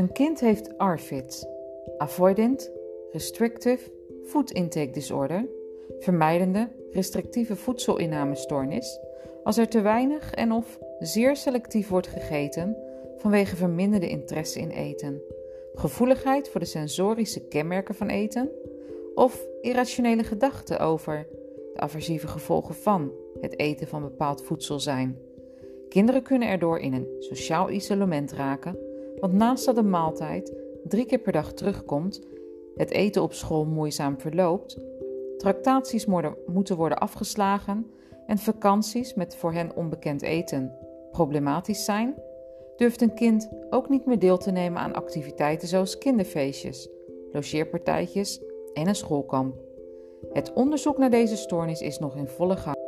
Een kind heeft ARFID, Avoidant Restrictive Food Intake Disorder, vermijdende restrictieve voedselinnamestoornis, als er te weinig en of zeer selectief wordt gegeten vanwege verminderde interesse in eten, gevoeligheid voor de sensorische kenmerken van eten of irrationele gedachten over de aversieve gevolgen van het eten van bepaald voedsel zijn. Kinderen kunnen erdoor in een sociaal isolement raken, want naast dat de maaltijd drie keer per dag terugkomt, het eten op school moeizaam verloopt, tractaties moeten worden afgeslagen en vakanties met voor hen onbekend eten problematisch zijn, durft een kind ook niet meer deel te nemen aan activiteiten zoals kinderfeestjes, logeerpartijtjes en een schoolkamp. Het onderzoek naar deze stoornis is nog in volle gang.